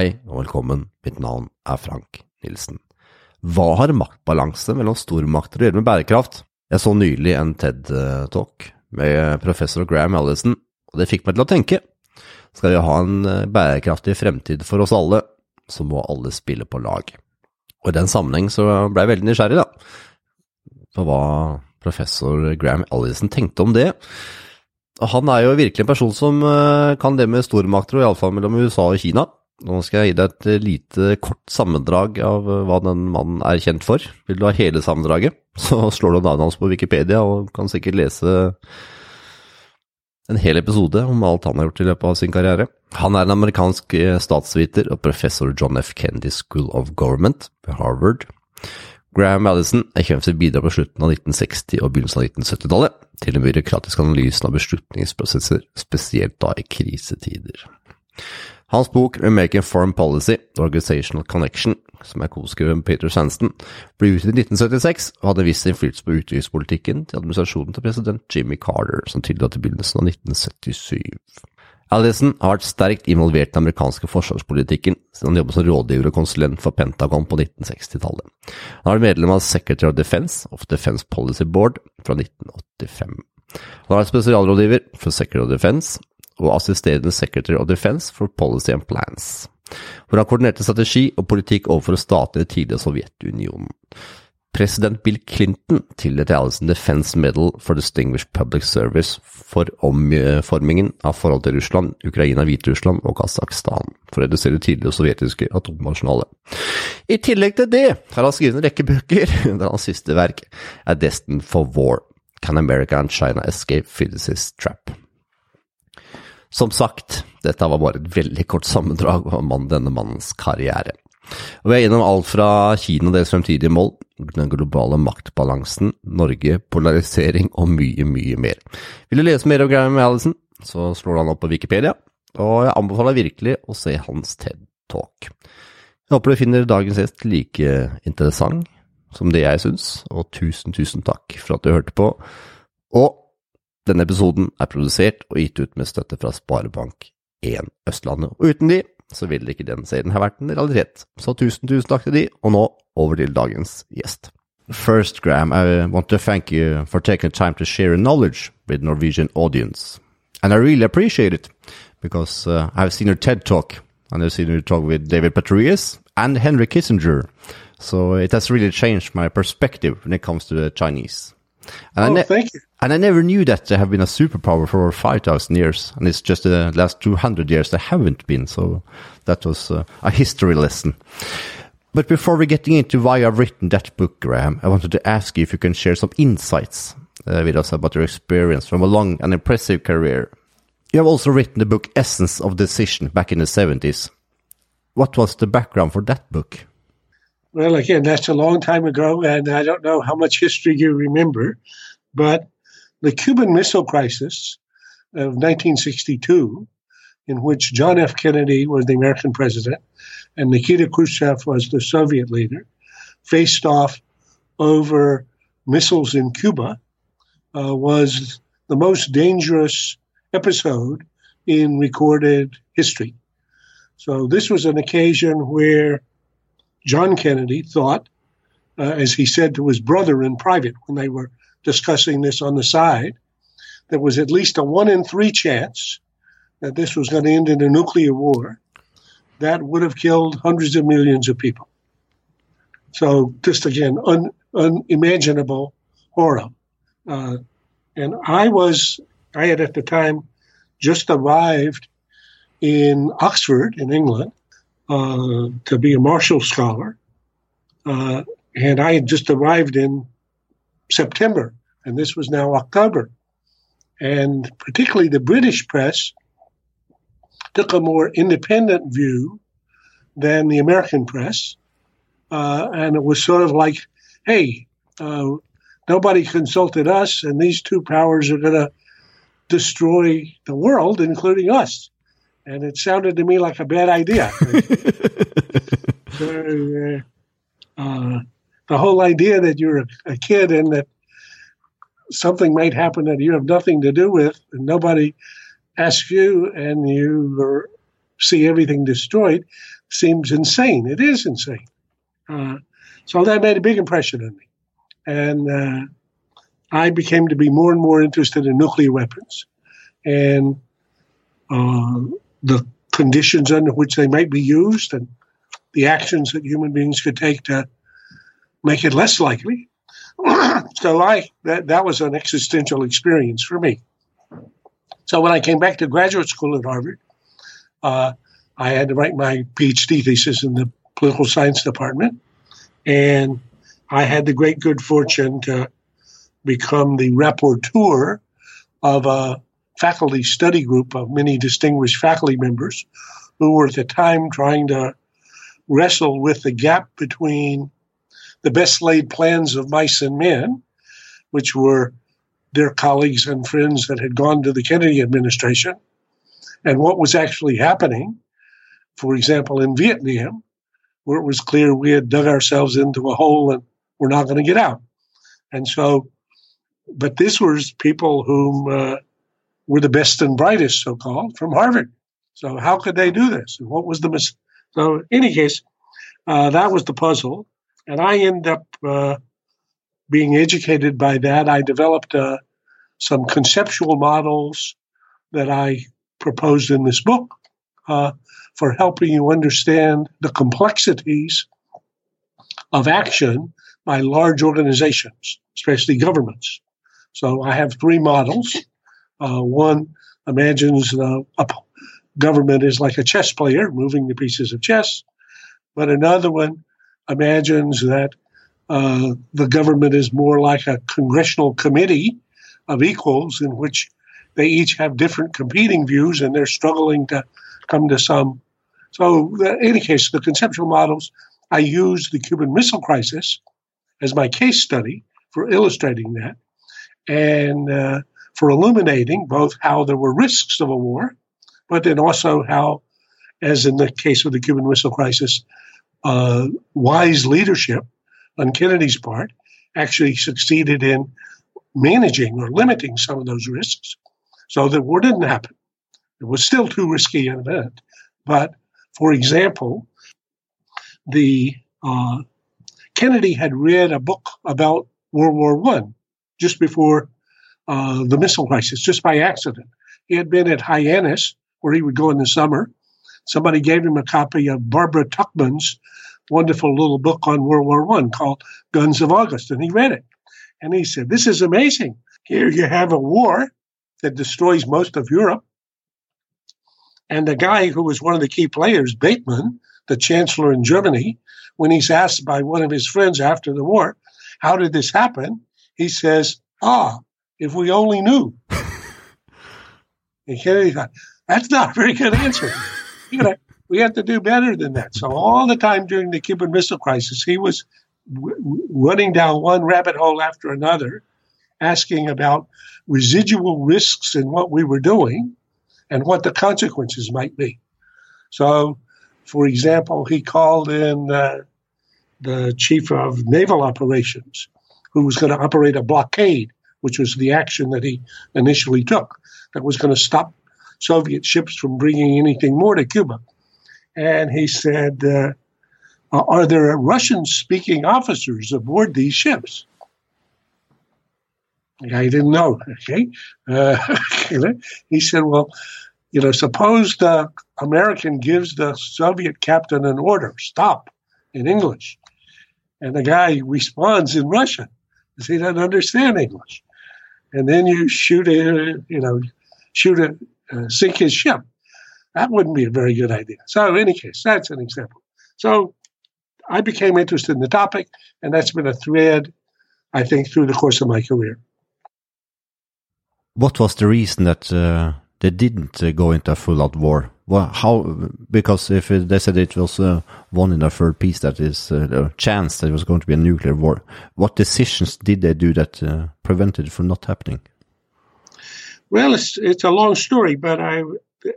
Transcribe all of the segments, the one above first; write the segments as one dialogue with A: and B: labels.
A: Hei og velkommen, mitt navn er Frank Nilsen. Hva har maktbalanse mellom stormakter å gjøre med bærekraft? Jeg så nylig en TED-talk med professor Graham Allison, og det fikk meg til å tenke. Skal vi ha en eh, bærekraftig fremtid for oss alle, så må alle spille på lag. Og i den sammenheng så ble jeg veldig nysgjerrig, da, på hva professor Graham Allison tenkte om det. Han er jo virkelig en person som eh, kan det med stormakter, og iallfall mellom USA og Kina. Nå skal jeg gi deg et lite, kort sammendrag av eh, hva den mannen er kjent for. Vil du ha hele sammendraget, så slår du navnet hans på Wikipedia og kan sikkert lese en hel episode om alt han har gjort i løpet av sin karriere. Han er en amerikansk eh, statsviter og professor John F. Kennedy School of Government ved Harvard. Graham Madison er kjent for bidrag på slutten av 1960- og begynnelsen av 1970-tallet til den byråkratiske analysen av beslutningsprosesser, spesielt da i krisetider. Hans bok American Foreign Policy, Organizational Connection, som er koskrevet med Peter Sanston, ble utgitt i 1976 og hadde viss innflytelse på utenrikspolitikken til administrasjonen til president Jimmy Carter, som tilda til begynnelsen av 1977. Allison har vært sterkt involvert i den amerikanske forsvarspolitikken siden han jobbet som rådgiver og konsulent for Pentagon på 1960-tallet. Han har vært medlem av Secretary of Defense of Defense Policy Board fra 1985. Han har vært spesialrådgiver for Secretary of Defense og assisterende Secretary of Defense for Policy and Plans, hvor han koordinerte strategi og politikk overfor statene i tidligere Sovjetunionen. President Bill Clinton tildelte Allison Defense Medal for Distinguished Public Service for omformingen av forhold til Russland, Ukraina, Hviterussland og Kasakhstan, for å redusere tidligere sovjetiske atomnasjonale. I tillegg til det har han skrevet en rekke bøker, der hans siste verk er Destined for War, Can America and China Escape Physicist Trap? Som sagt, dette var bare et veldig kort sammendrag om denne mannens karriere. Og vi er gjennom alt fra Kina og deres fremtidige mål, den globale maktbalansen, Norge, polarisering og mye, mye mer. Vil du lese mer om Graham Allison, så slår han opp på Wikipedia, og jeg anbefaler virkelig å se hans TED-talk. Jeg håper du finner dagens gjest like interessant som det jeg syns, og tusen, tusen takk for at du hørte på. Og denne episoden er produsert og gitt ut med støtte fra Sparebank1 Østlandet, og uten de så ville ikke den serien ha vært en realitet. Så tusen, tusen takk til de, og nå over til dagens gjest. First, Graham, I want to thank you for taking time to share your knowledge with Norwegian audience. And I really appreciate it, because uh, I've seen your TED Talk, and I've seen your talk with David Petraeus and Henry Kissinger. So it has really changed my perspective when it comes to the Chinese.
B: And oh, thank you.
A: And I never knew that they have been a superpower for over 5,000 years. And it's just the last 200 years they haven't been. So that was uh, a history lesson. But before we getting into why I've written that book, Graham, I wanted to ask you if you can share some insights uh, with us about your experience from a long and impressive career. You have also written the book Essence of Decision back in the 70s. What was the background for that book?
B: Well, again, that's a long time ago, and I don't know how much history you remember, but the Cuban Missile Crisis of 1962, in which John F. Kennedy was the American president and Nikita Khrushchev was the Soviet leader, faced off over missiles in Cuba, uh, was the most dangerous episode in recorded history. So, this was an occasion where John Kennedy thought, uh, as he said to his brother in private when they were discussing this on the side, there was at least a one in three chance that this was going to end in a nuclear war that would have killed hundreds of millions of people. So, just again, un, unimaginable horror. Uh, and I was, I had at the time just arrived in Oxford, in England, to be a Marshall Scholar. Uh, and I had just arrived in September, and this was now October. And particularly the British press took a more independent view than the American press. Uh, and it was sort of like, hey, uh, nobody consulted us, and these two powers are going to destroy the world, including us. And it sounded to me like a bad idea. so, uh, uh the whole idea that you're a, a kid and that something might happen that you have nothing to do with and nobody asks you and you see everything destroyed seems insane. It is insane. Uh, so that made a big impression on me. And uh, I became to be more and more interested in nuclear weapons and uh, the conditions under which they might be used and the actions that human beings could take to make it less likely. so I that that was an existential experience for me. So when I came back to graduate school at Harvard, uh, I had to write my PhD thesis in the political science department, and I had the great good fortune to become the rapporteur of a faculty study group of many distinguished faculty members who were at the time trying to wrestle with the gap between the best laid plans of mice and men, which were their colleagues and friends that had gone to the Kennedy administration, and what was actually happening, for example, in Vietnam, where it was clear we had dug ourselves into a hole and we're not going to get out. And so, but this was people whom uh, were the best and brightest, so called, from Harvard. So how could they do this? What was the mis- so? In any case, uh, that was the puzzle, and I end up uh, being educated by that. I developed uh, some conceptual models that I proposed in this book uh, for helping you understand the complexities of action by large organizations, especially governments. So I have three models. Uh, one imagines a government is like a chess player moving the pieces of chess, but another one imagines that uh, the government is more like a congressional committee of equals in which they each have different competing views and they're struggling to come to some. So, in any case, the conceptual models, I use the Cuban Missile Crisis as my case study for illustrating that and uh, for illuminating both how there were risks of a war, but then also how, as in the case of the Cuban Missile Crisis, uh, wise leadership on Kennedy's part actually succeeded in managing or limiting some of those risks so the war didn't happen. It was still too risky an event. But for example, the uh, Kennedy had read a book about World War One just before uh, the missile crisis, just by accident. He had been at Hyannis, where he would go in the summer. Somebody gave him a copy of Barbara Tuchman's wonderful little book on World War One called Guns of August, and he read it. And he said, This is amazing. Here you have a war that destroys most of Europe. And the guy who was one of the key players, Bethmann, the chancellor in Germany, when he's asked by one of his friends after the war, how did this happen? He says, ah, if we only knew. and that's not a very good answer. You know, we have to do better than that. So all the time during the Cuban Missile Crisis, he was w- running down one rabbit hole after another, asking about residual risks in what we were doing and what the consequences might be. So, for example, he called in uh, the chief of naval operations, who was going to operate a blockade, which was the action that he initially took, that was going to stop Soviet ships from bringing anything more to Cuba. And he said, uh, Are there Russian speaking officers aboard these ships? I didn't know. Okay. Uh, he said, well, you know, suppose the American gives the Soviet captain an order, stop, in English. And the guy responds in Russian because he doesn't understand English. And then you shoot a, you know, shoot a, uh, sink his ship. That wouldn't be a very good idea. So, in any case, that's an example. So, I became interested in the topic, and that's been a thread, I think, through the course of my career
A: what was the reason that uh, they didn't uh, go into a full-out war? Well, how? Because if it, they said it was uh, one in a third piece, that is uh, a chance that it was going to be a nuclear war. What decisions did they do that uh, prevented it from not happening?
B: Well, it's it's a long story, but I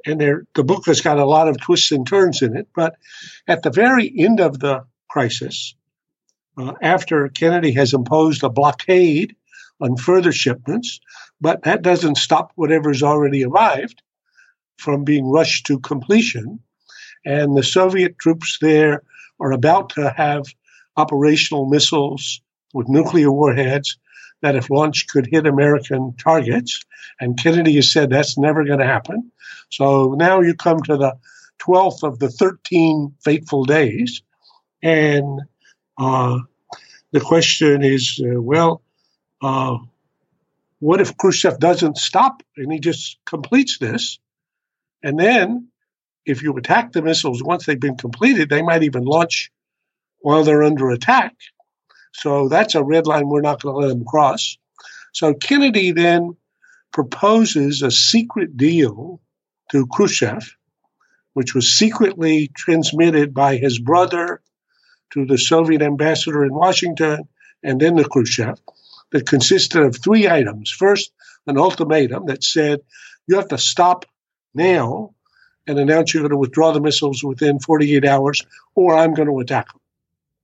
B: and there the book has got a lot of twists and turns in it. But at the very end of the crisis, uh, after Kennedy has imposed a blockade on further shipments, but that doesn't stop whatever's already arrived from being rushed to completion. and the Soviet troops there are about to have operational missiles with nuclear warheads that, if launched, could hit American targets. And Kennedy has said that's never going to happen. So now you come to the 12th of the 13 fateful days, and uh, the question is, uh, well, uh, what if Khrushchev doesn't stop and he just completes this? And then, if you attack the missiles once they've been completed, they might even launch while they're under attack. So that's a red line we're not going to let them cross. So Kennedy then proposes a secret deal to Khrushchev, which was secretly transmitted by his brother to the Soviet ambassador in Washington and then to Khrushchev, that consisted of three items. First, an ultimatum that said, you have to stop now and announce you're going to withdraw the missiles within 48 hours, or I'm going to attack them.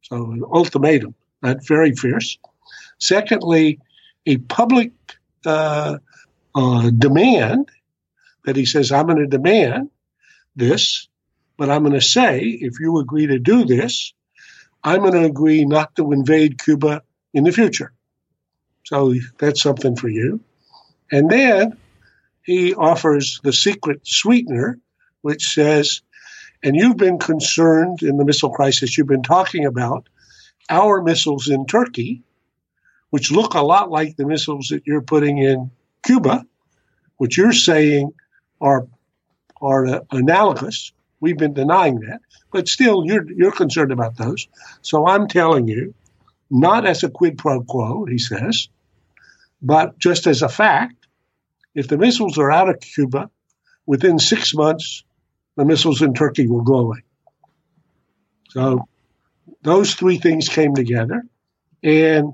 B: So, an ultimatum, that very fierce. Secondly, a public uh, uh, demand that he says, I'm going to demand this, but I'm going to say, if you agree to do this, I'm going to agree not to invade Cuba in the future. So that's something for you. And then he offers the secret sweetener, which says, and you've been concerned in the missile crisis you've been talking about, our missiles in Turkey, which look a lot like the missiles that you're putting in Cuba, which you're saying are are uh, analogous. We've been denying that, but still, you're you're concerned about those. So I'm telling you, not as a quid pro quo, he says, but just as a fact. If the missiles are out of Cuba within six months, the missiles in Turkey will go away. So those three things came together, and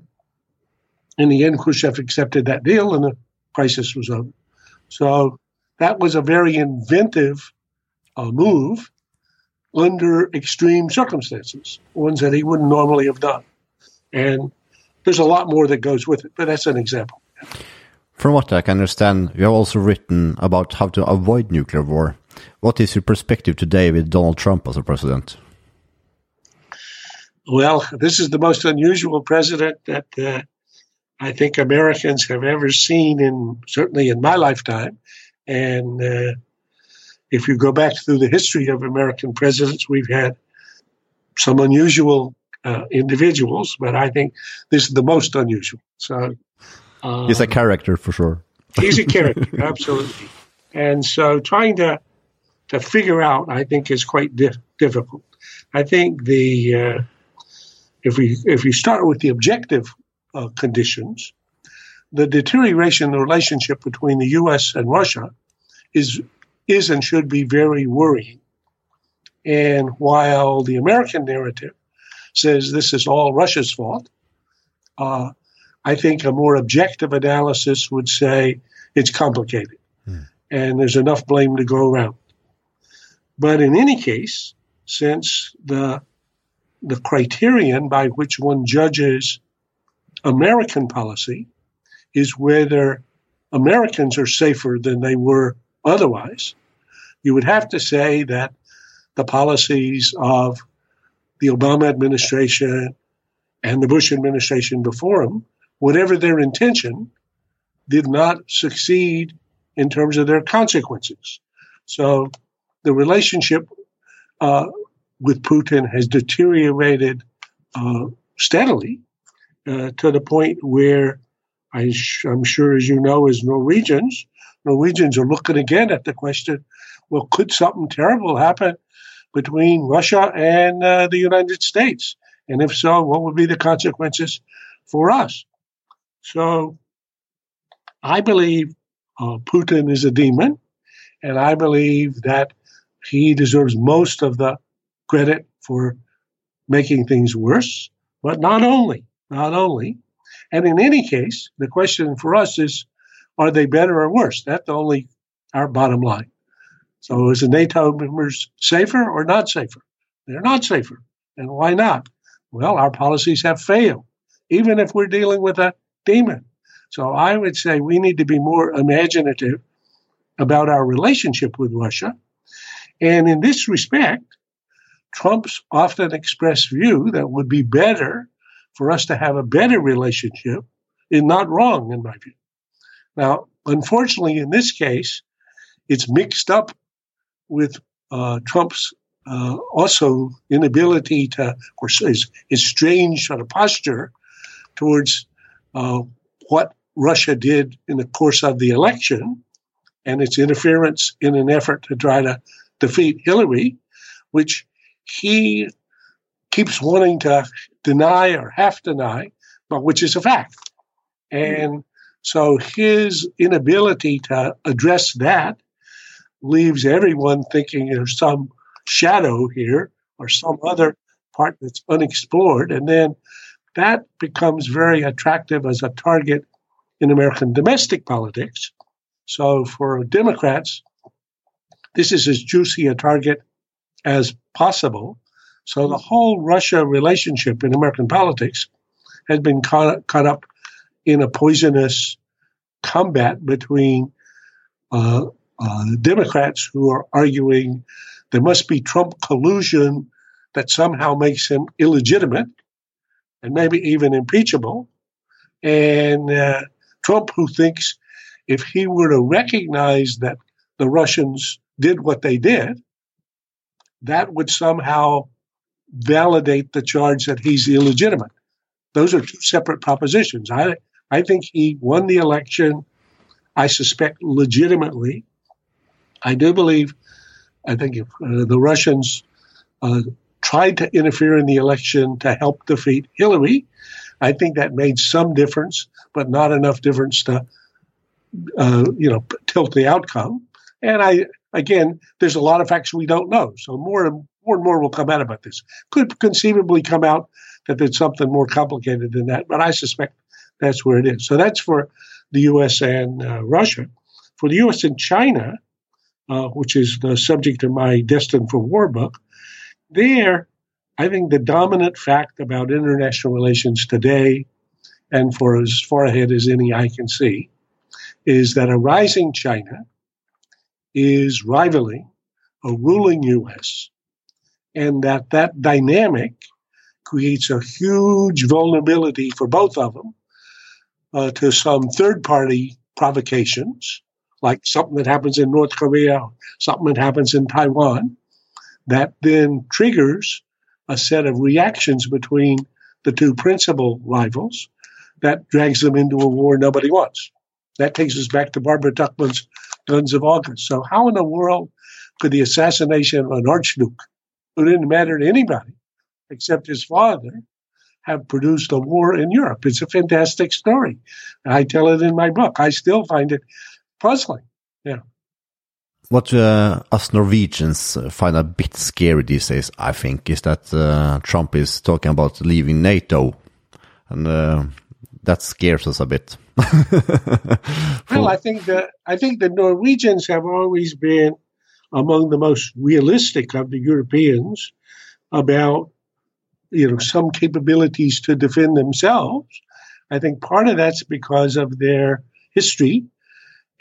B: in the end, Khrushchev accepted that deal, and the crisis was over. So that was a very inventive uh, move under extreme circumstances, ones that he wouldn't normally have done. And there's a lot more that goes with it, but that's an example.
A: From what I can understand, you have also written about how to avoid nuclear war. What is your perspective today with Donald Trump as a president?
B: Well, this is the most unusual president that uh, I think Americans have ever seen, in certainly in my lifetime. And uh, if you go back through the history of American presidents, we've had some unusual uh, individuals, but I think this is the most unusual. So
A: um, he's a character for sure.
B: he's a character, absolutely. And so trying to to figure out, I think, is quite di- difficult. I think the uh, if we if we start with the objective uh, conditions, the deterioration in the relationship between the U.S. and Russia is is and should be very worrying. And while the American narrative says this is all Russia's fault, uh, I think a more objective analysis would say it's complicated, hmm. and there's enough blame to go around. But in any case, since the the criterion by which one judges American policy is whether Americans are safer than they were otherwise. You would have to say that the policies of the Obama administration and the Bush administration before him, whatever their intention, did not succeed in terms of their consequences. So the relationship uh, with Putin has deteriorated uh, steadily uh, to the point where I am sure, as you know, as Norwegians, Norwegians are looking again at the question well, could something terrible happen between Russia and uh, the United States? And if so, what would be the consequences for us? So I believe uh, Putin is a demon, and I believe that he deserves most of the credit for making things worse, but not only not only. And in any case, the question for us is are they better or worse? That's only our bottom line. So is the NATO members safer or not safer? They're not safer. And why not? Well, our policies have failed, even if we're dealing with a demon. So I would say we need to be more imaginative about our relationship with Russia. And in this respect, Trump's often expressed view that would be better for us to have a better relationship is not wrong, in my view. Now, unfortunately, in this case, it's mixed up with uh, Trump's uh, also inability to, or his, his strange sort of posture towards uh, what Russia did in the course of the election and its interference in an effort to try to defeat Hillary, which he keeps wanting to deny or half deny, but which is a fact. And so his inability to address that leaves everyone thinking there's some shadow here or some other part that's unexplored. And then that becomes very attractive as a target in American domestic politics. So for Democrats, this is as juicy a target as possible. So the whole Russia relationship in American politics has been caught, caught up in a poisonous combat between uh, uh, Democrats who are arguing there must be Trump collusion that somehow makes him illegitimate and maybe even impeachable, and uh, Trump who thinks if he were to recognize that the Russians did what they did, that would somehow validate the charge that he's illegitimate. Those are two separate propositions. I, I think he won the election, I suspect, legitimately. I do believe, I think if uh, the Russians uh, tried to interfere in the election to help defeat Hillary, I think that made some difference, but not enough difference to, uh, you know, tilt the outcome. And I, again, there's a lot of facts we don't know. So more and more and more will come out about this. Could conceivably come out that there's something more complicated than that, but I suspect that's where it is. So that's for the U.S. and uh, Russia. For the U.S. and China, uh, which is the subject of my Destined for War book, there, I think the dominant fact about international relations today, and for as far ahead as any I can see, is that a rising China is rivaling a ruling U.S., and that that dynamic creates a huge vulnerability for both of them uh, to some third party provocations, like something that happens in North Korea, something that happens in Taiwan, that then triggers a set of reactions between the two principal rivals that drags them into a war nobody wants. That takes us back to Barbara Tuchman's Guns of August. So, how in the world could the assassination of an archduke, who didn't matter to anybody except his father, have produced a war in Europe. It's a fantastic story. I tell it in my book. I still find it puzzling. Yeah.
A: What uh, us Norwegians find a bit scary these days, I think, is that uh, Trump is talking about leaving NATO, and uh, that scares us a bit.
B: well, I think that I think the Norwegians have always been among the most realistic of the Europeans about you know some capabilities to defend themselves. I think part of that's because of their history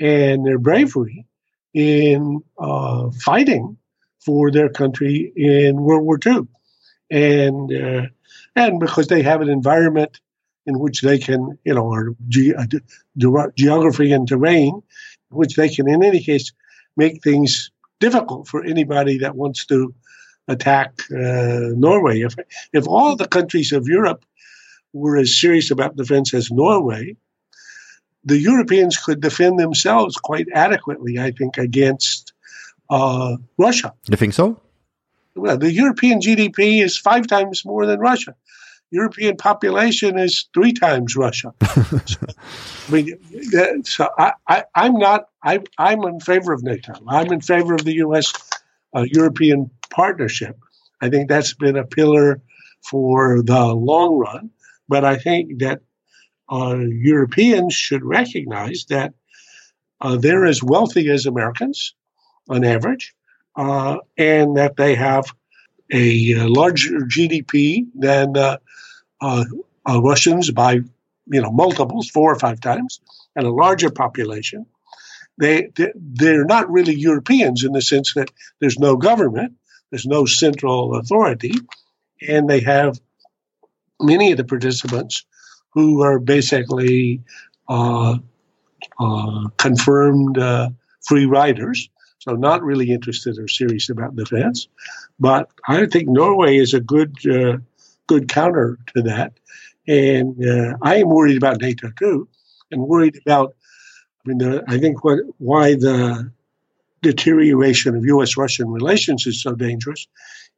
B: and their bravery in uh, fighting for their country in World War II, and uh, and because they have an environment in which they can, you know, or ge- uh, geography and terrain, which they can, in any case, make things difficult for anybody that wants to attack uh, Norway. If if all the countries of Europe were as serious about defense as Norway, the Europeans could defend themselves quite adequately, I think, against uh, Russia.
A: You think so?
B: Well, the European GDP is five times more than Russia. European population is three times Russia. so, I mean, so I, I, am not. I, I'm in favor of NATO. I'm in favor of the U.S. Uh, European partnership. I think that's been a pillar for the long run. But I think that uh, Europeans should recognize that uh, they're as wealthy as Americans on average, uh, and that they have a, a larger GDP than uh, uh, uh, Russians by you know multiples, four or five times, and a larger population. They they're not really Europeans in the sense that there's no government, There's no central authority, and they have many of the participants who are basically uh, uh, confirmed uh, free riders, so not really interested or serious about defense. But I think Norway is a good uh, good counter to that, and uh, I am worried about NATO too, and worried about. I mean, the, I think what why the deterioration of U.S.-Russian relations is so dangerous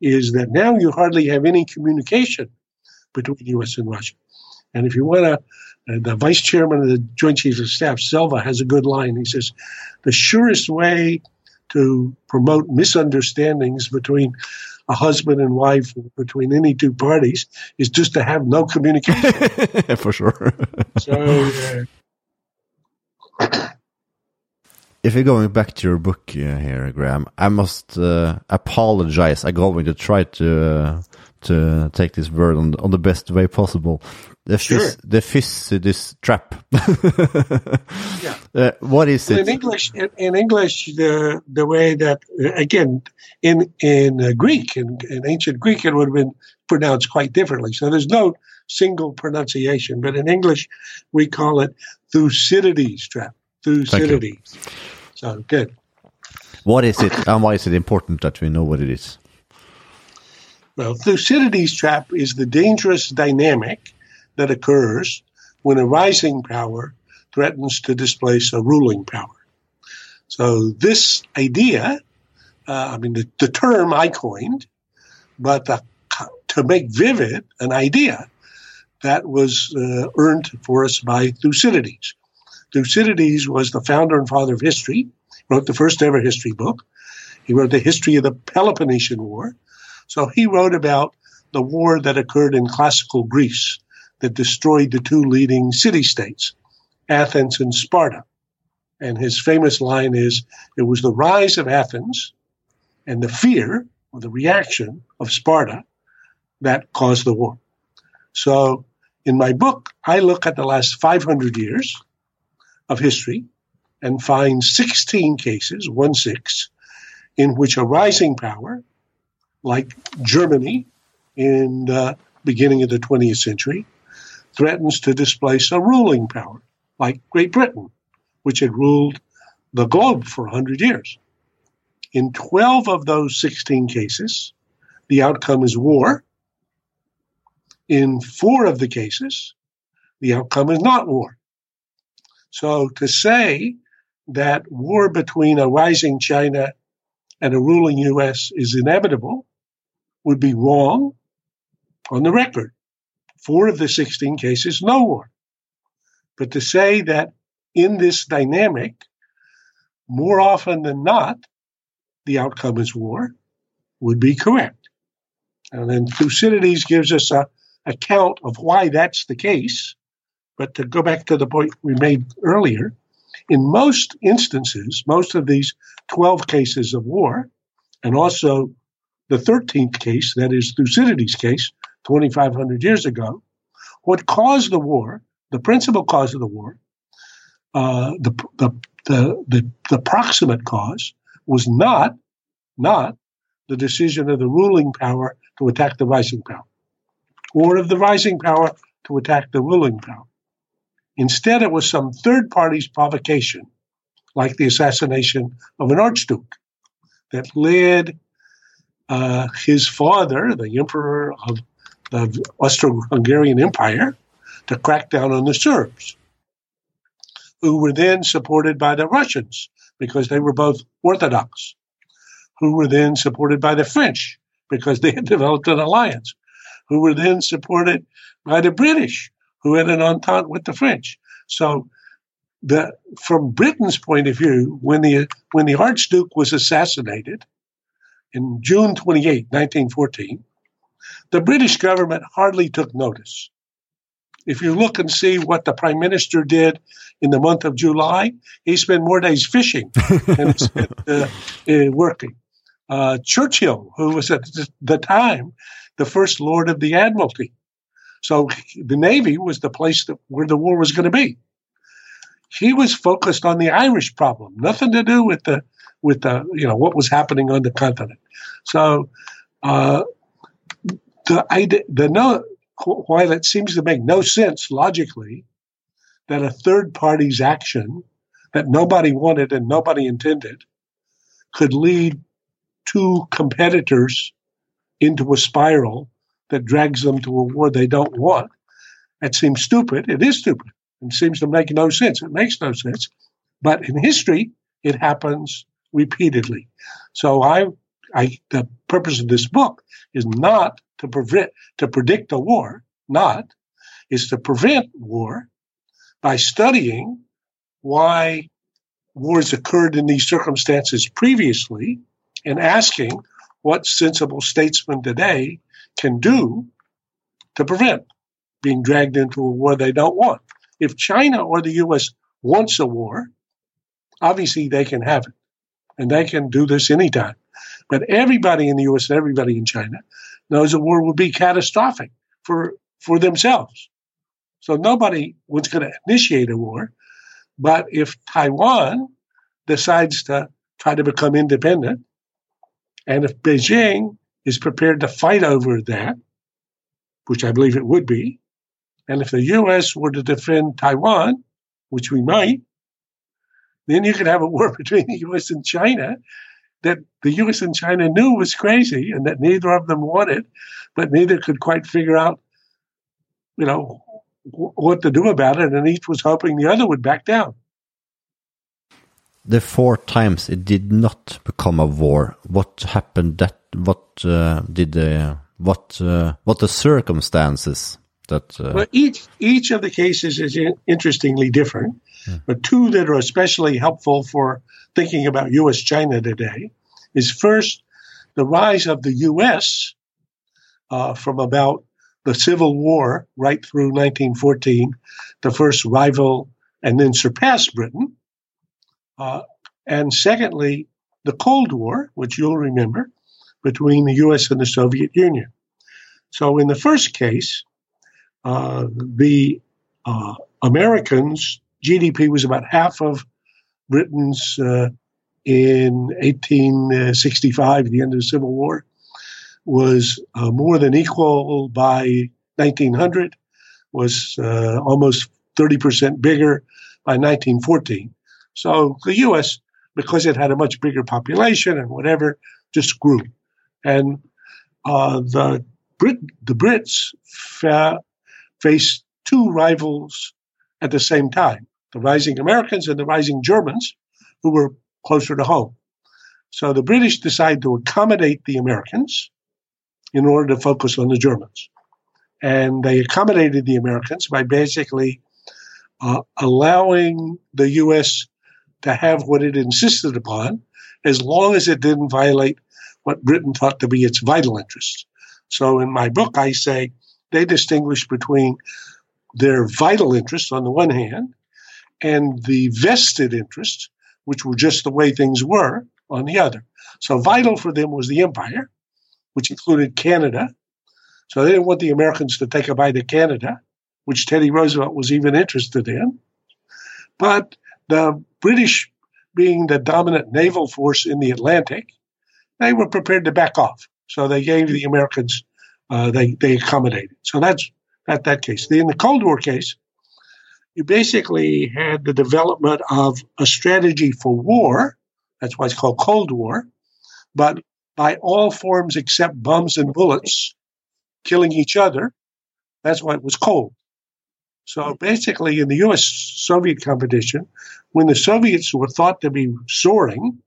B: is that now you hardly have any communication between U.S. and Russia. And if you want to, uh, the vice chairman of the Joint Chiefs of Staff, Selva, has a good line. He says, the surest way to promote misunderstandings between a husband and wife, between any two parties, is just to have no communication.
A: For sure.
B: so, uh,
A: if you're going back to your book uh, here, Graham, I must uh, apologize. I'm going to try to uh, to take this word on, on the best way possible. The
B: Sure.
A: phys- the Thucydides trap.
B: yeah.
A: Uh, what is
B: in
A: it?
B: English, in, in English, the the way that uh, again in in uh, Greek in, in ancient Greek it would have been pronounced quite differently. So there's no single pronunciation, but in English we call it Thucydides trap. Thucydides. So good.
A: What is it, and why is it important that we know what it is?
B: Well, Thucydides trap is the dangerous dynamic that occurs when a rising power threatens to displace a ruling power. So this idea, uh, I mean, the, the term I coined, but the, to make vivid an idea that was uh, earned for us by Thucydides. Thucydides was the founder and father of history, wrote the first ever history book. He wrote the history of the Peloponnesian War. So he wrote about the war that occurred in classical Greece that destroyed the two leading city states, Athens and Sparta. And his famous line is it was the rise of Athens and the fear or the reaction of Sparta that caused the war. So in my book, I look at the last 500 years of history and find 16 cases, one six, in which a rising power, like Germany in the beginning of the 20th century, threatens to displace a ruling power, like Great Britain, which had ruled the globe for 100 years. In 12 of those 16 cases, the outcome is war. In four of the cases, the outcome is not war. So to say that war between a rising China and a ruling U.S. is inevitable would be wrong on the record. Four of the 16 cases, no war. But to say that in this dynamic, more often than not, the outcome is war would be correct. And then Thucydides gives us a account of why that's the case. But to go back to the point we made earlier, in most instances, most of these 12 cases of war, and also the 13th case, that is Thucydides' case, 2,500 years ago, what caused the war, the principal cause of the war, uh, the, the, the, the, the proximate cause, was not, not the decision of the ruling power to attack the rising power, or of the rising power to attack the ruling power. Instead, it was some third party's provocation, like the assassination of an archduke, that led uh, his father, the emperor of the Austro-Hungarian Empire, to crack down on the Serbs, who were then supported by the Russians because they were both Orthodox, who were then supported by the French because they had developed an alliance, who were then supported by the British, who had an entente with the French. So, the from Britain's point of view, when the when the Archduke was assassinated in June 28, 1914, the British government hardly took notice. If you look and see what the Prime Minister did in the month of July, he spent more days fishing than he spent uh, uh, working. Uh, Churchill, who was at the time the first Lord of the Admiralty, so the Navy was the place that, where the war was going to be. He was focused on the Irish problem, nothing to do with the with the you know what was happening on the continent. So uh, the idea, the no, while it seems to make no sense logically that a third party's action that nobody wanted and nobody intended could lead two competitors into a spiral that drags them to a war they don't want. That seems stupid. It is stupid. It seems to make no sense. It makes no sense. But in history, it happens repeatedly. So I, I, the purpose of this book is not to prevent, to predict a war, not, is to prevent war by studying why wars occurred in these circumstances previously and asking what sensible statesmen today can do to prevent being dragged into a war they don't want. If China or the U.S. wants a war, obviously they can have it. And they can do this anytime. But everybody in the U.S. and everybody in China knows a war would be catastrophic for, for themselves. So nobody was going to initiate a war. But if Taiwan decides to try to become independent, and if Beijing is prepared to fight over that, which I believe it would be, and if the U.S. were to defend Taiwan, which we might, then you could have a war between the U.S. and China that the U.S. and China knew was crazy and that neither of them wanted, but neither could quite figure out, you know, w- what to do about it, and each was hoping the other would back down.
A: The four times it did not become a war. What happened? That what uh, did the what uh, what the circumstances that?
B: Uh... Well, each each of the cases is interestingly different. But two that are especially helpful for thinking about U.S. China today is first the rise of the U.S. Uh, from about the Civil War right through 1914, the first rival and then surpassed Britain. Uh, and secondly, the Cold War, which you'll remember, between the U.S. and the Soviet Union. So in the first case, uh, the uh, Americans GDP was about half of Britain's uh, in 1865, the end of the Civil War, was uh, more than equal by 1900, was uh, almost 30% bigger by 1914. So the U.S., because it had a much bigger population and whatever, just grew. And uh, the Brit- the Brits fa- faced two rivals at the same time the rising Americans and the rising Germans who were closer to home. So the British decided to accommodate the Americans in order to focus on the Germans. And they accommodated the Americans by basically uh, allowing the U.S. to have what it insisted upon as long as it didn't violate what Britain thought to be its vital interests. So in my book, I say they distinguish between their vital interests on the one hand and the vested interests, which were just the way things were, on the other. So vital for them was the empire, which included Canada. So they didn't want the Americans to take a bite of Canada, which Teddy Roosevelt was even interested in. But the British, being the dominant naval force in the Atlantic, they were prepared to back off. So they gave the Americans, uh, they, they accommodated. So that's that, that case. In the Cold War case, you basically had the development of a strategy for war. That's why it's called Cold War. But by all forms except bombs and bullets, killing each other, that's why it was cold. So basically, in the US Soviet competition, when the Soviets were thought to be soaring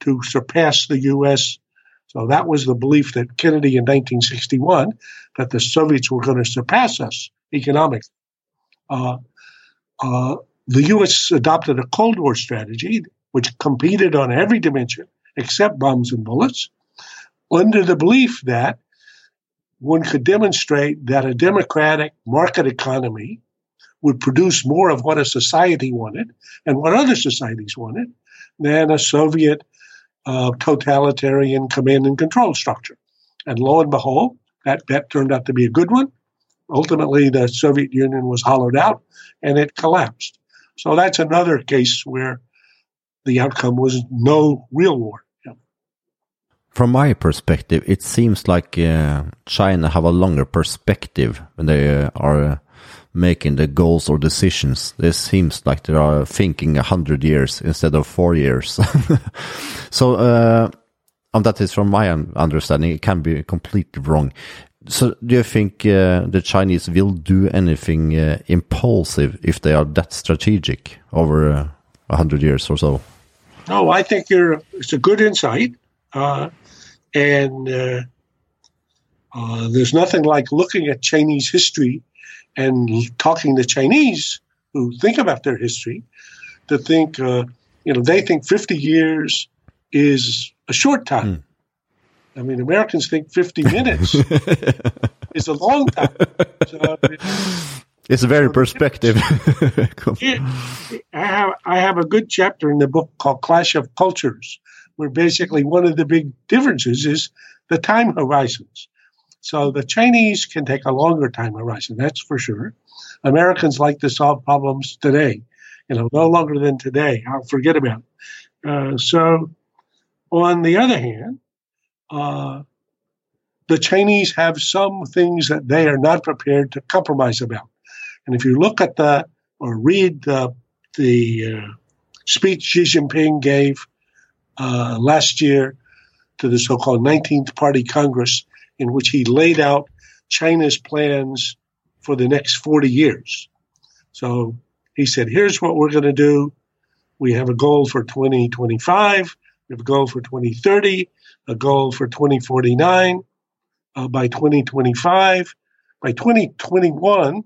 B: to surpass the US, so that was the belief that Kennedy in 1961 that the Soviets were going to surpass us economically. Uh, uh, the U.S. adopted a Cold War strategy which competed on every dimension except bombs and bullets, under the belief that one could demonstrate that a democratic market economy would produce more of what a society wanted and what other societies wanted than a Soviet uh, totalitarian command and control structure. And lo and behold, that bet turned out to be a good one ultimately the Soviet Union was hollowed out and it collapsed. So that's another case where the outcome was no real war.
A: From my perspective, it seems like uh, China have a longer perspective when they uh, are making the goals or decisions. This seems like they are thinking a hundred years instead of four years. so, uh, and that is from my understanding. It can be completely wrong. So, do you think uh, the Chinese will do anything uh, impulsive if they are that strategic over uh, a hundred years or so?
B: No, I think you're. It's a good insight, uh, and uh, uh, there's nothing like looking at Chinese history and talking to Chinese who think about their history to think. you know, they think 50 years is a short time. Mm. I mean, Americans think 50 minutes is a long time. So,
A: it's a very perspective.
B: I have I have a good chapter in the book called Clash of Cultures, where basically one of the big differences is the time horizons. So the Chinese can take a longer time horizon, that's for sure. Americans like to solve problems today, you know, no longer than today. I'll forget about it. Uh, so, on the other hand, uh, the Chinese have some things that they are not prepared to compromise about. And if you look at the or read the, the uh, speech Xi Jinping gave uh, last year to the so called 19th Party Congress, in which he laid out China's plans for the next 40 years. So he said, here's what we're going to do. We have a goal for 2025, we have a goal for 2030, a goal for 2049. Uh, by 2025, by 2021,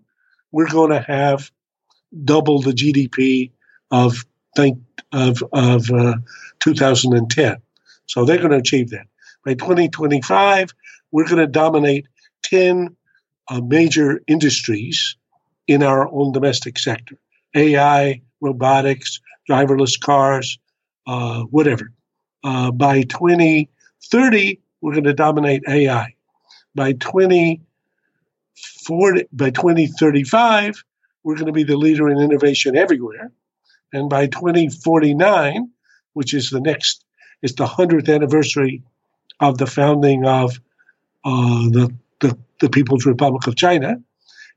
B: we're going to have double the GDP of of of uh, 2010. So they're going to achieve that. By 2025, we're going to dominate 10 uh, major industries in our own domestic sector: AI, robotics, driverless cars, uh, whatever. Uh, by 20 30, we're going to dominate AI. By 2040, by 2035, we're going to be the leader in innovation everywhere. And by 2049, which is the next, it's the 100th anniversary of the founding of uh, the, the, the People's Republic of China,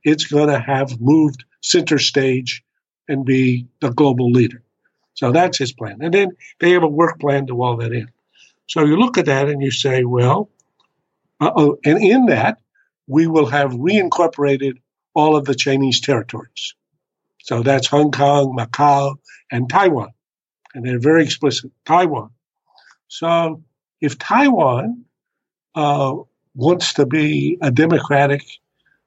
B: it's going to have moved center stage and be the global leader. So that's his plan. And then they have a work plan to all that in. So you look at that and you say, well, uh-oh. and in that, we will have reincorporated all of the Chinese territories. So that's Hong Kong, Macau, and Taiwan. And they're very explicit Taiwan. So if Taiwan uh, wants to be a democratic,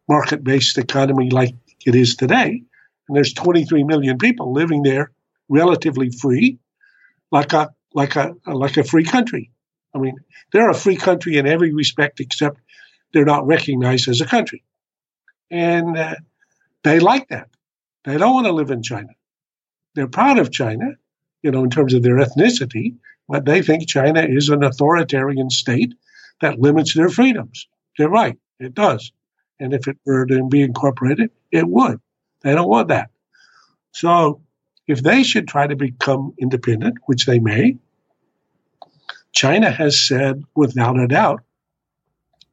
B: market based economy like it is today, and there's 23 million people living there relatively free, like a like a like a free country. I mean, they're a free country in every respect except they're not recognized as a country, and uh, they like that. They don't want to live in China. They're proud of China, you know, in terms of their ethnicity, but they think China is an authoritarian state that limits their freedoms. They're right, it does. And if it were to be incorporated, it would. They don't want that. So if they should try to become independent, which they may, China has said, without a doubt,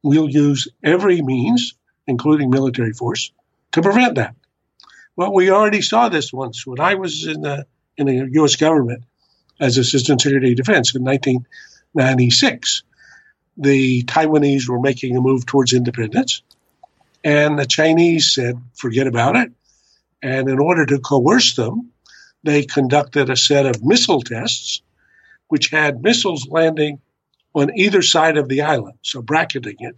B: we'll use every means, including military force, to prevent that. Well, we already saw this once when I was in the in the U.S. government as Assistant Secretary of Defense in 1996. The Taiwanese were making a move towards independence, and the Chinese said, "Forget about it." And in order to coerce them, they conducted a set of missile tests which had missiles landing on either side of the island, so bracketing it,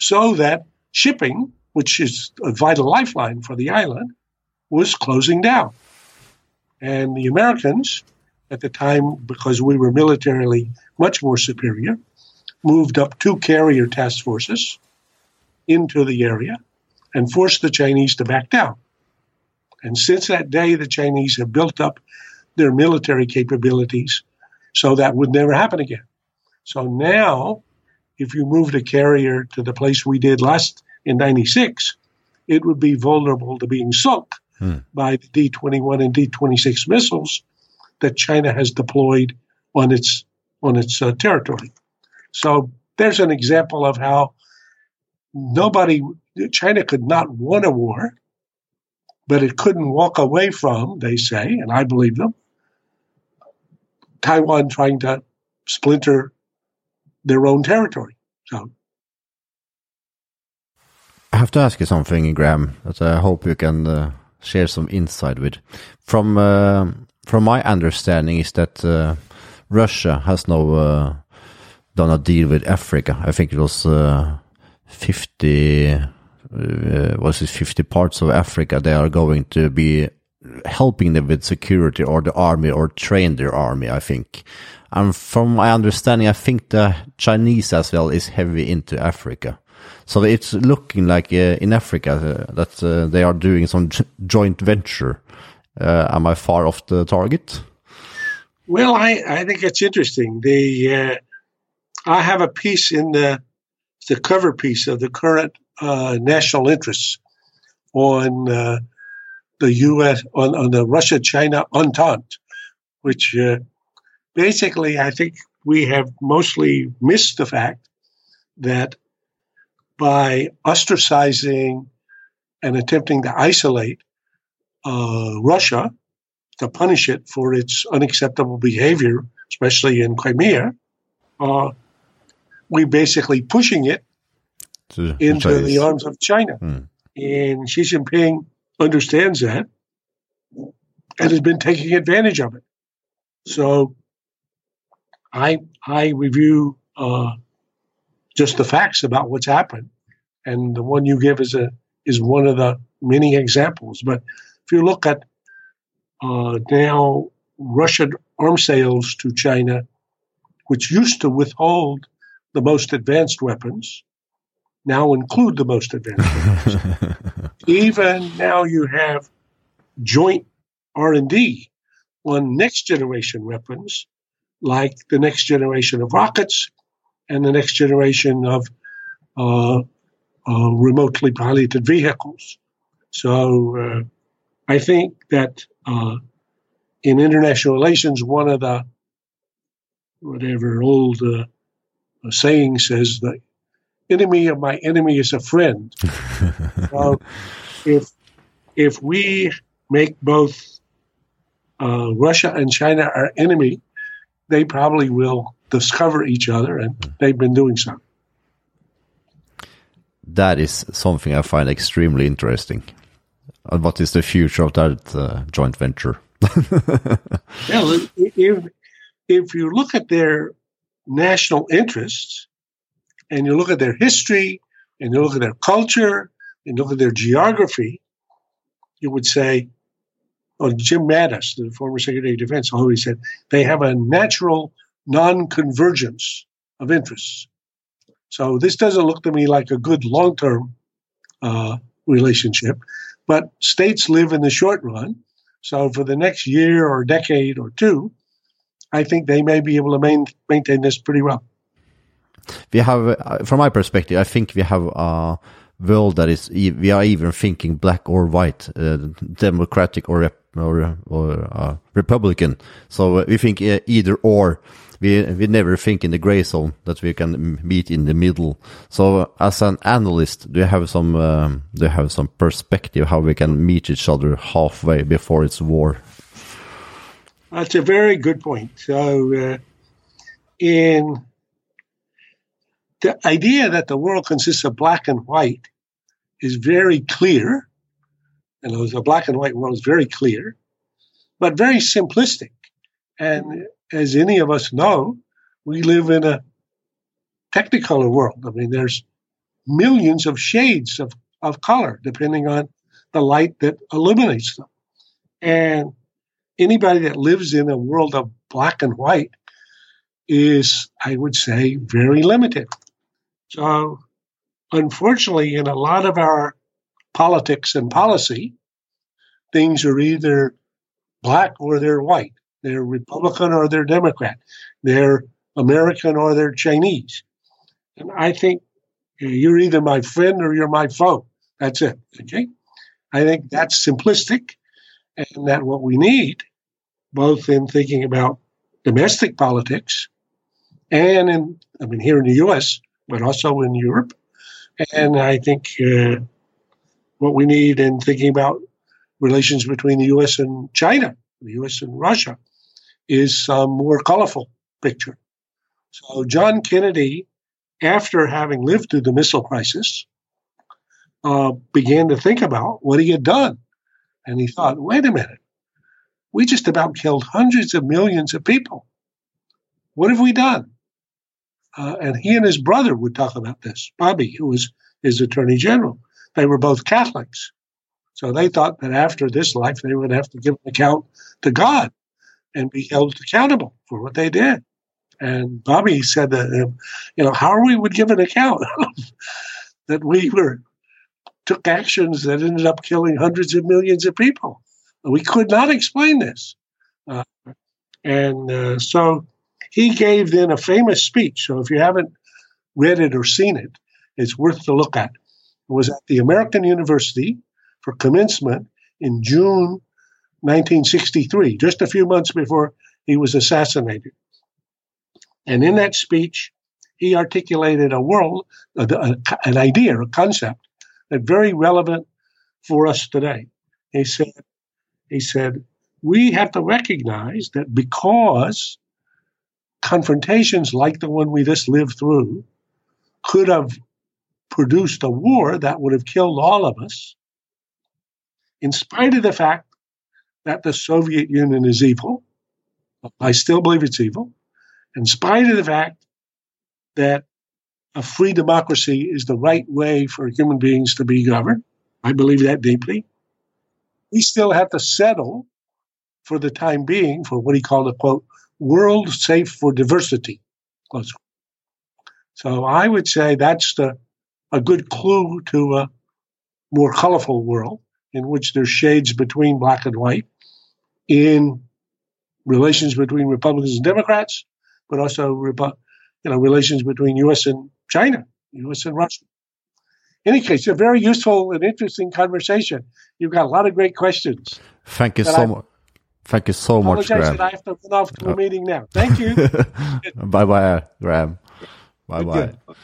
B: so that shipping, which is a vital lifeline for the island, was closing down. And the Americans, at the time, because we were militarily much more superior, moved up two carrier task forces into the area and forced the Chinese to back down. And since that day, the Chinese have built up their military capabilities so that would never happen again. So now, if you moved a carrier to the place we did last in 96, it would be vulnerable to being sunk hmm. by the D 21 and D 26 missiles that China has deployed on its on its uh, territory. So there's an example of how nobody China could not win a war, but it couldn't walk away from, they say, and I believe them, Taiwan trying to splinter their own territory. So
A: I have to ask you something, Graham, that I hope you can uh, share some insight with. From uh, from my understanding, is that uh, Russia has now uh, done a deal with Africa. I think it was uh, fifty. Uh, was it fifty parts of Africa? They are going to be helping them with security or the army or train their army. I think. And from my understanding, I think the Chinese as well is heavy into Africa. So it's looking like uh, in Africa uh, that uh, they are doing some joint venture. Uh, am I far off the target?
B: Well, I, I think it's interesting. The uh, I have a piece in the the cover piece of the current uh, national interests on the U.S. on, on the Russia-China entente, which basically I think we have mostly missed the fact that by ostracizing and attempting to isolate uh, Russia to punish it for its unacceptable behavior, especially in Crimea, uh, we basically pushing it into the arms of China. Hmm. And Xi Jinping understands that and has been taking advantage of it. So I I review uh, just the facts about what's happened. And the one you give is a is one of the many examples. But if you look at uh, now Russian arms sales to China, which used to withhold the most advanced weapons, now include the most advanced weapons. Even now, you have joint R and D on next generation weapons, like the next generation of rockets and the next generation of uh, uh, remotely piloted vehicles. So uh, I think that uh, in international relations, one of the whatever old uh, saying says the enemy of my enemy is a friend. so if if we make both uh, Russia and China our enemy, they probably will discover each other, and they've been doing so.
A: That is something I find extremely interesting. And what is the future of that uh, joint venture?
B: yeah, if, if you look at their national interests and you look at their history and you look at their culture and look at their geography, you would say, oh, Jim Mattis, the former Secretary of Defense, always said they have a natural non convergence of interests. So this doesn't look to me like a good long term uh, relationship, but states live in the short run. So for the next year or decade or two, I think they may be able to main, maintain this pretty well.
A: We have, uh, from my perspective, I think we have a world that is, we are even thinking black or white, uh, democratic or or, or uh, Republican. So we think uh, either or we we never think in the gray zone that we can meet in the middle. So as an analyst, do you have some um, do you have some perspective how we can meet each other halfway before it's war?
B: That's a very good point. So uh, in the idea that the world consists of black and white is very clear. And the black and white world is very clear, but very simplistic. And as any of us know, we live in a technicolor world. I mean, there's millions of shades of, of color depending on the light that illuminates them. And anybody that lives in a world of black and white is, I would say, very limited. So, unfortunately, in a lot of our politics and policy, things are either black or they're white. They're Republican or they're Democrat. They're American or they're Chinese. And I think uh, you're either my friend or you're my foe. That's it. Okay. I think that's simplistic and that what we need both in thinking about domestic politics and in, I mean, here in the U.S., but also in Europe. And I think uh, what we need in thinking about relations between the U.S. and China, the U.S. and Russia, is a more colorful picture. So John Kennedy, after having lived through the missile crisis, uh, began to think about what he had done. And he thought, wait a minute, we just about killed hundreds of millions of people. What have we done? Uh, and he and his brother would talk about this, Bobby, who was his attorney general. They were both Catholics. So they thought that after this life, they would have to give an account to God and be held accountable for what they did. And Bobby said that, you know, how are we would give an account that we were took actions that ended up killing hundreds of millions of people. We could not explain this. Uh, and uh, so he gave then a famous speech. So if you haven't read it or seen it, it's worth to look at. It was at the American University for commencement in June 1963, just a few months before he was assassinated. And in that speech, he articulated a world, a, a, an idea, a concept that's very relevant for us today. He said, he said, we have to recognize that because confrontations like the one we just lived through could have produced a war that would have killed all of us, in spite of the fact that the Soviet Union is evil, I still believe it's evil, in spite of the fact that a free democracy is the right way for human beings to be governed, I believe that deeply. We still have to settle for the time being for what he called a quote, world safe for diversity. Close. So I would say that's the a good clue to a more colorful world in which there's shades between black and white in relations between Republicans and Democrats, but also you know relations between U.S. and China, U.S. and Russia. In any case, a very useful and interesting conversation. You've got a lot of great questions.
A: Thank you so I, much. Thank you so much, Graham.
B: I have to run off to a meeting uh, now. Thank you.
A: bye bye, Graham. Bye bye.